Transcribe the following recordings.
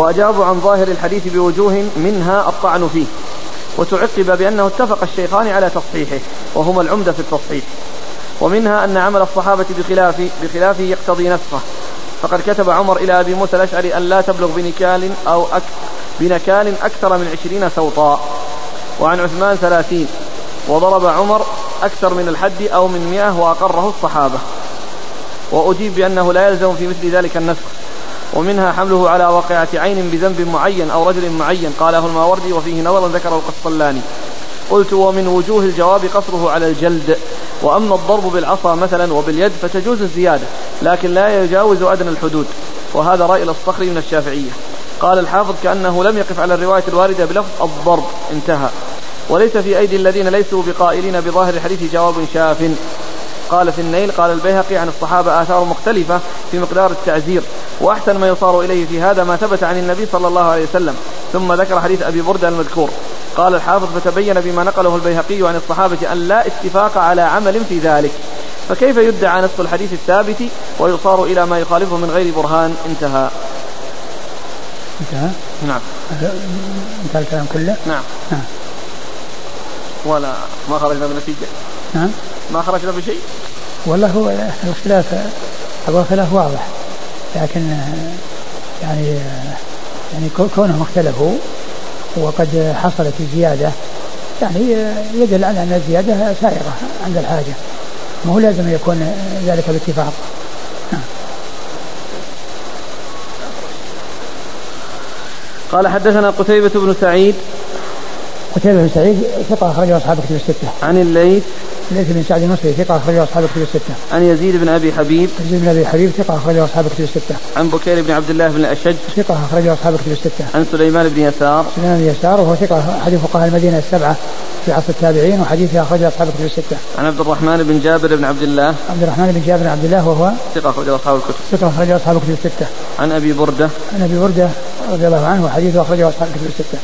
وأجابوا عن ظاهر الحديث بوجوه منها الطعن فيه وتعقب بأنه اتفق الشيخان على تصحيحه وهما العمدة في التصحيح. ومنها أن عمل الصحابة بخلاف بخلافه يقتضي نسخه فقد كتب عمر إلى أبي موسى الأشعري أن لا تبلغ بنكال أو أك بنكال أكثر من عشرين سوطا. وعن عثمان ثلاثين. وضرب عمر أكثر من الحد أو من مئة وأقره الصحابة. وأجيب بأنه لا يلزم في مثل ذلك النسخ. ومنها حمله على واقعة عين بذنب معين أو رجل معين. قاله الماوردي وفيه نظر ذكره القسطلاني. قلت ومن وجوه الجواب قصره على الجلد. وأما الضرب بالعصا مثلا وباليد فتجوز الزيادة لكن لا يجاوز أدنى الحدود. وهذا رأي الصخري من الشافعية. قال الحافظ كأنه لم يقف على الرواية الواردة بلفظ الضرب انتهى. وليس في أيدي الذين ليسوا بقائلين بظاهر الحديث جواب شاف. قال في النيل قال البيهقي عن الصحابة آثار مختلفة في مقدار التعزير. وأحسن ما يصار إليه في هذا ما ثبت عن النبي صلى الله عليه وسلم. ثم ذكر حديث أبي بردة المذكور. قال الحافظ فتبين بما نقله البيهقي عن الصحابة أن لا اتفاق على عمل في ذلك. فكيف يدعى نص الحديث الثابت ويصار إلى ما يخالفه من غير برهان؟ انتهى. انتهى؟ نعم. انتهى الكلام كله؟ نعم. نعم. ولا ما خرجنا بنتيجة نعم. ما خرجنا بشيء؟ والله هو الخلاف أبو خلاف واضح. لكن يعني يعني كونهم اختلفوا وقد حصلت الزيادة يعني يدل على أن الزيادة سائغة عند الحاجة ما هو لازم يكون ذلك باتفاق قال حدثنا قتيبة بن سعيد قتيبة بن سعيد ثقة أخرجه أصحاب كتب الستة. عن الليث الليث بن سعد المصري ثقة أخرجه أصحاب كتب الستة. عن يزيد بن أبي حبيب يزيد بن أبي حبيب ثقة أخرجه أصحاب كتب الستة. عن بكير بن عبد الله بن الأشج ثقة أخرجه أصحاب كتب الستة. عن سليمان بن يسار سليمان بن يسار وهو ثقة أحد فقهاء المدينة السبعة في عصر التابعين وحديثه أخرجه أصحاب كتب الستة. عن عبد الرحمن بن جابر بن عبد الله عبد الرحمن بن جابر بن عبد الله وهو ثقة أخرجه أصحاب الكتب. ثقة أخرجه أصحاب الكتب الستة. عن أبي بردة عن أبي بردة رضي الله عنه وحديثه أخرجه أصحاب الكتب الستة.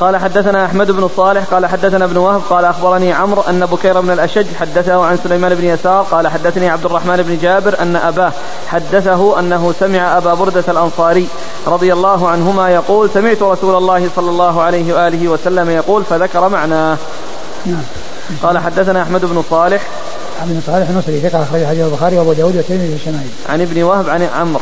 قال حدثنا أحمد بن صالح قال حدثنا ابن وهب قال أخبرني عمرو أن بكير بن الأشج حدثه عن سليمان بن يسار قال حدثني عبد الرحمن بن جابر أن أباه حدثه أنه سمع أبا بردة الأنصاري رضي الله عنهما يقول سمعت رسول الله صلى الله عليه وآله وسلم يقول فذكر معناه. نعم. قال حدثنا أحمد بن صالح عن بن صالح المصري ثقة أخرج حديث البخاري وأبو داود والترمذي والشمائل. عن ابن وهب عن عمرو.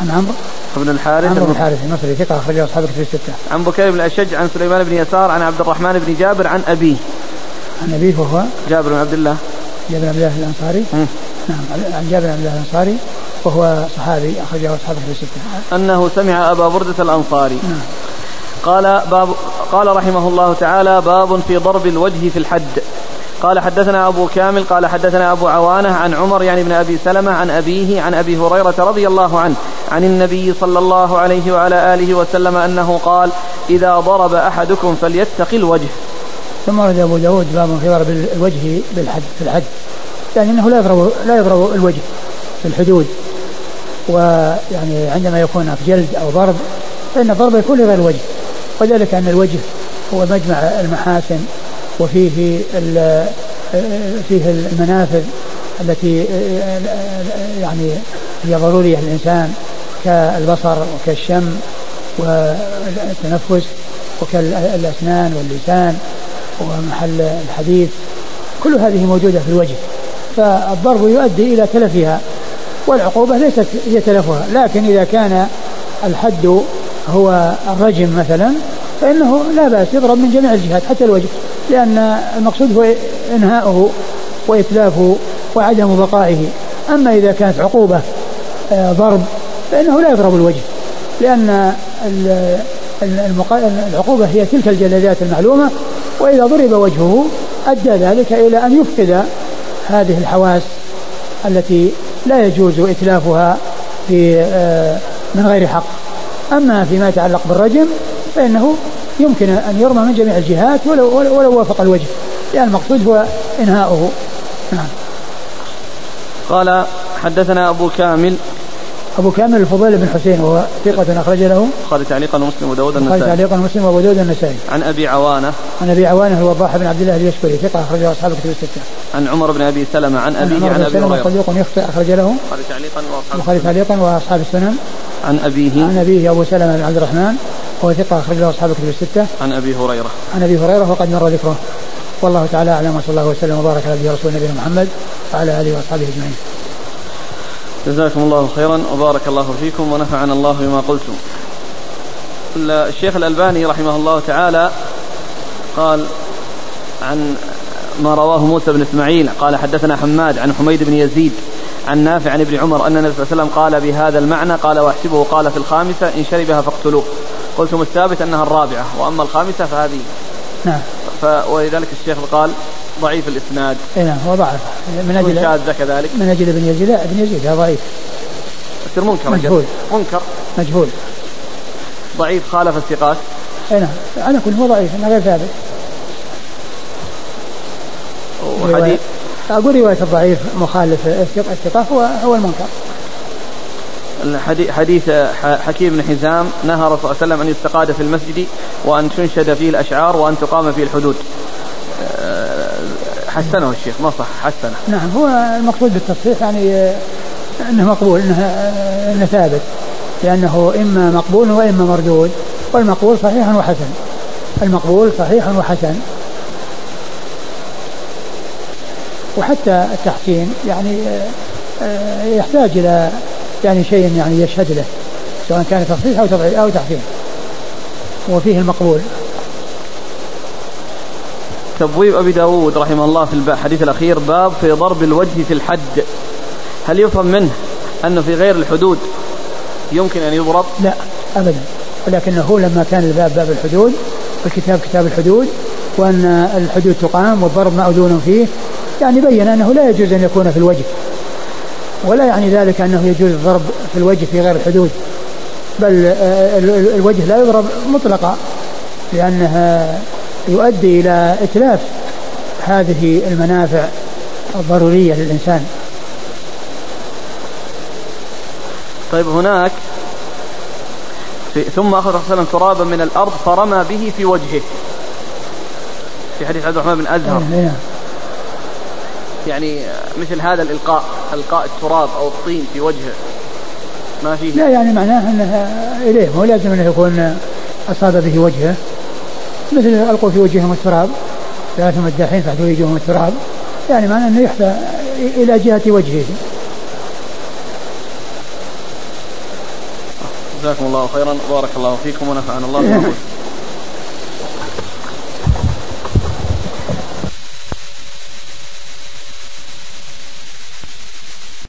عن عمرو بن الحارث عمرو بن الحارث المصري ثقة أخرجه أصحاب الكتب الستة. عن بكير بن الأشج عن سليمان بن يسار عن عبد الرحمن بن جابر عن أبيه. عن أبيه وهو جابر بن عبد الله. جابر بن عبد الله الأنصاري. نعم عن جابر بن عبد الله الأنصاري وهو صحابي أخرجه أصحاب الكتب الستة. أنه سمع أبا بردة الأنصاري. نعم. قال باب قال رحمه الله تعالى باب في ضرب الوجه في الحد قال حدثنا أبو كامل قال حدثنا أبو عوانة عن عمر يعني بن أبي سلمة عن أبيه عن أبي هريرة رضي الله عنه عن النبي صلى الله عليه وعلى آله وسلم أنه قال إذا ضرب أحدكم فليتق الوجه. ثم ورد أبو داود باب في ضرب الوجه بالحد في الحد. يعني أنه لا يضرب لا يضرب الوجه في الحدود. ويعني عندما يكون في جلد أو ضرب فإن الضرب يكون لغير الوجه. وذلك أن الوجه هو مجمع المحاسن وفيه فيه المنافذ التي يعني هي ضرورية للإنسان. كالبصر وكالشم والتنفس وكالأسنان واللسان ومحل الحديث كل هذه موجودة في الوجه فالضرب يؤدي إلى تلفها والعقوبة ليست هي تلفها لكن إذا كان الحد هو الرجم مثلا فإنه لا بأس يضرب من جميع الجهات حتى الوجه لأن المقصود هو إنهاؤه وإتلافه وعدم بقائه. أما إذا كانت عقوبة آه، ضرب فإنه لا يضرب الوجه لأن العقوبة هي تلك الجلدات المعلومة وإذا ضرب وجهه أدى ذلك إلى أن يفقد هذه الحواس التي لا يجوز إتلافها في آه، من غير حق. أما فيما يتعلق بالرجم فإنه يمكن أن يرمى من جميع الجهات ولو, ولو وافق الوجه لأن المقصود هو إنهاؤه. نعم. قال حدثنا أبو كامل أبو كامل الفضيل بن حسين وهو ثقة أخرج له. البخاري تعليقا ومسلم وداود البخاري النسائي. تعليقا مسلم وأبو داود النسائي. عن أبي عوانة. عن أبي عوانة الوضاح بن عبد الله اليشكري ثقة أخرجه أصحاب الكتب الستة. عن عمر بن أبي سلمة عن عن عمر عن بن أبي سلمة هريرة. صديق يخطئ أخرج له. البخاري تعليقا وأصحاب البخاري تعليقا وأصحاب السنن. عن أبيه. عن أبيه أبو سلمة بن عبد الرحمن وهو ثقة أخرج له أصحاب الكتب الستة. عن أبي هريرة. عن أبي هريرة وقد مر ذكره. والله تعالى أعلم وصلى الله وسلم وبارك على نبينا محمد وعلى آله وأصحابه أجمعين. جزاكم الله خيرا وبارك الله فيكم ونفعنا الله بما قلتم. الشيخ الألباني رحمه الله تعالى قال عن ما رواه موسى بن إسماعيل قال حدثنا حماد عن حميد بن يزيد عن نافع عن ابن عمر أن النبي صلى الله عليه وسلم قال بهذا المعنى قال واحسبه قال في الخامسة إن شربها فاقتلوه. قلتم الثابت أنها الرابعة وأما الخامسة فهذه. نعم. ولذلك الشيخ قال ضعيف الإسناد. اي نعم هو ضعف. من أجل شاذ كذلك من أجل ابن يزيد لا ابن يزيد هذا ضعيف. يصير منكر مجهول. منكر. مجهول. ضعيف خالف الثقات. اي نعم. على كل هو ضعيف إنه غير ثابت. وحديث أقول رواية الضعيف مخالف الثقة هو هو المنكر. حديث حكيم بن حزام نهى رسول الله صلى الله عليه وسلم أن يستقاد في المسجد وأن تنشد فيه الأشعار وأن تقام فيه الحدود. حسنه الشيخ ما صح حسنه. نعم هو المقصود بالتصحيح يعني آه، إنه مقبول إنه آه، إنه ثابت. لأنه إما مقبول وإما مردود. والمقبول صحيح وحسن. المقبول صحيح وحسن. وحتى التحسين يعني آه، يحتاج إلى يعني شيء يعني يشهد له سواء كان تصحيح أو أو تحسين. وفيه المقبول. تبويب أبي داود رحمه الله في الحديث الأخير باب في ضرب الوجه في الحد. هل يفهم منه أنه في غير الحدود يمكن أن يضرب؟ لا ابدا ولكنه لما كان الباب باب الحدود والكتاب كتاب الحدود وأن الحدود تقام والضرب مأذون فيه يعني بين أنه لا يجوز أن يكون في الوجه ولا يعني ذلك أنه يجوز الضرب في الوجه في غير الحدود بل آه، ال- ال- الوجه لا يضرب مطلقا لأنه يؤدي إلى إتلاف هذه المنافع الضرورية للإنسان. طيب هناك في ثم الرسول صلى الله عليه وسلم ترابا من الأرض فرمى به في وجهه. في حديث عبد الرحمن بن أزهر. إيه، نعم. يعني مثل هذا الإلقاء إلقاء التراب أو الطين في وجهه. ما فيه؟ لا يعني معناه انه إليه مو لازم انه يكون أصاب به وجهه. مثل ألقوا في وجههم التراب ثلاث مداحين فاحتوا وجوههم التراب يعني معناه إنه يحثى إلى جهة وجهه. جزاكم الله خيرا وبارك الله فيكم ونفعنا الله بما